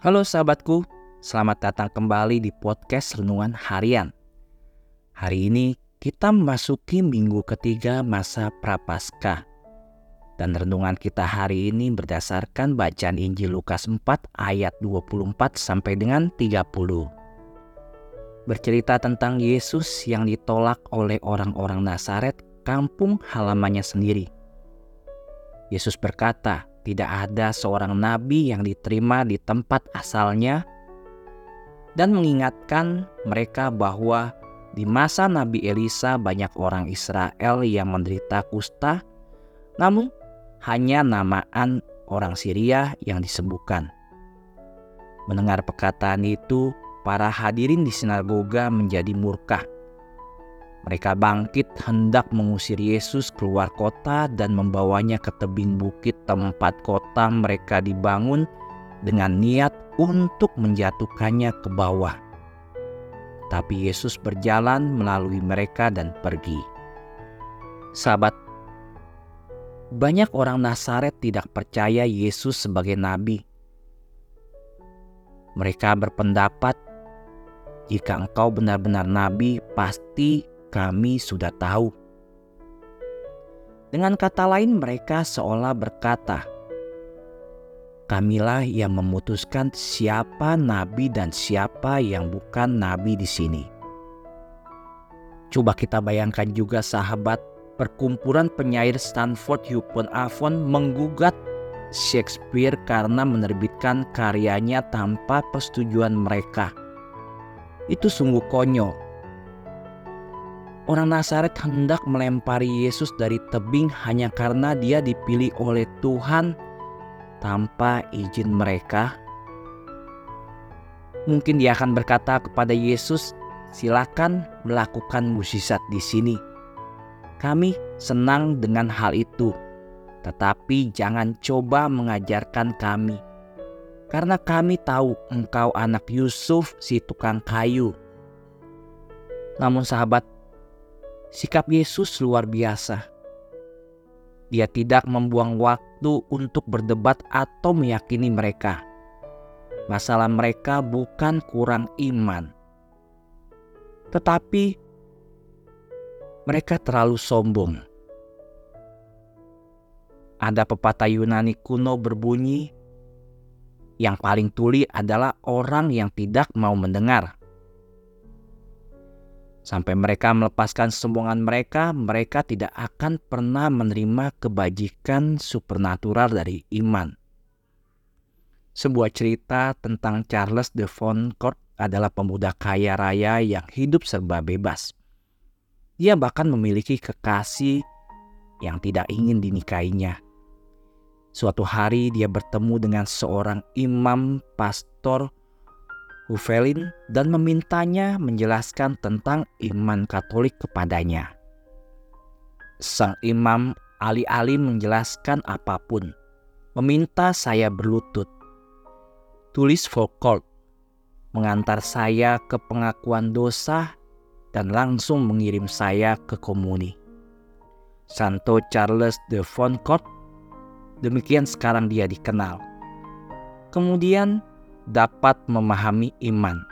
Halo sahabatku, selamat datang kembali di podcast Renungan Harian. Hari ini kita memasuki minggu ketiga masa Prapaskah. Dan renungan kita hari ini berdasarkan bacaan Injil Lukas 4 ayat 24 sampai dengan 30. Bercerita tentang Yesus yang ditolak oleh orang-orang Nazaret, kampung halamannya sendiri. Yesus berkata, tidak ada seorang nabi yang diterima di tempat asalnya, dan mengingatkan mereka bahwa di masa Nabi Elisa banyak orang Israel yang menderita kusta, namun hanya namaan orang Syria yang disembuhkan. Mendengar perkataan itu, para hadirin di sinagoga menjadi murka mereka bangkit hendak mengusir Yesus keluar kota dan membawanya ke tebing bukit tempat kota mereka dibangun dengan niat untuk menjatuhkannya ke bawah. Tapi Yesus berjalan melalui mereka dan pergi. Sahabat, banyak orang Nazaret tidak percaya Yesus sebagai nabi. Mereka berpendapat, jika engkau benar-benar nabi, pasti kami sudah tahu. Dengan kata lain, mereka seolah berkata, "Kamilah yang memutuskan siapa nabi dan siapa yang bukan nabi di sini." Coba kita bayangkan juga sahabat, perkumpulan penyair Stanford Upon Avon menggugat Shakespeare karena menerbitkan karyanya tanpa persetujuan mereka. Itu sungguh konyol Orang Nazaret hendak melempari Yesus dari tebing hanya karena dia dipilih oleh Tuhan tanpa izin mereka. Mungkin dia akan berkata kepada Yesus, "Silakan melakukan mukjizat di sini. Kami senang dengan hal itu, tetapi jangan coba mengajarkan kami, karena kami tahu engkau anak Yusuf, si tukang kayu." Namun, sahabat, Sikap Yesus luar biasa. Dia tidak membuang waktu untuk berdebat atau meyakini mereka. Masalah mereka bukan kurang iman, tetapi mereka terlalu sombong. Ada pepatah Yunani kuno berbunyi, "Yang paling tuli adalah orang yang tidak mau mendengar." Sampai mereka melepaskan sombongan mereka, mereka tidak akan pernah menerima kebajikan supernatural dari iman. Sebuah cerita tentang Charles de Foncourt adalah pemuda kaya raya yang hidup serba bebas. Dia bahkan memiliki kekasih yang tidak ingin dinikahinya. Suatu hari dia bertemu dengan seorang imam pastor Uvelin dan memintanya menjelaskan tentang iman Katolik kepadanya. Sang imam alih-alih menjelaskan apa pun, meminta saya berlutut. Tulis Foucault mengantar saya ke pengakuan dosa dan langsung mengirim saya ke komuni. Santo Charles de Foncourt, demikian sekarang dia dikenal. Kemudian dapat memahami iman.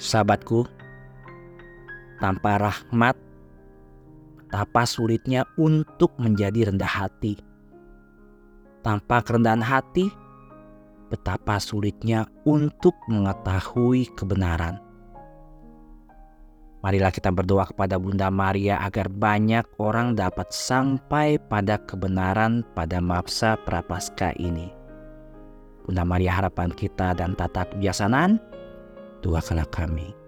Sahabatku, tanpa rahmat, betapa sulitnya untuk menjadi rendah hati. Tanpa kerendahan hati, betapa sulitnya untuk mengetahui kebenaran. Marilah kita berdoa kepada Bunda Maria agar banyak orang dapat sampai pada kebenaran pada masa prapaskah ini. Bunda Maria harapan kita dan tata kebiasaan, doakanlah kami.